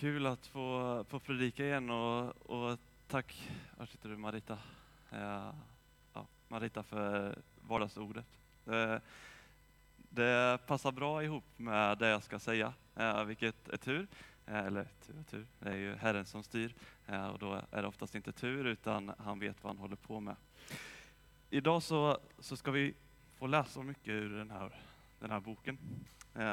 Kul att få, få predika igen och, och tack, var sitter du Marita? Ja, ja, Marita för vardagsordet. Det, det passar bra ihop med det jag ska säga, eh, vilket är tur. Eh, eller tur och tur, det är ju Herren som styr eh, och då är det oftast inte tur utan han vet vad han håller på med. Idag så, så ska vi få läsa mycket ur den här, den här boken.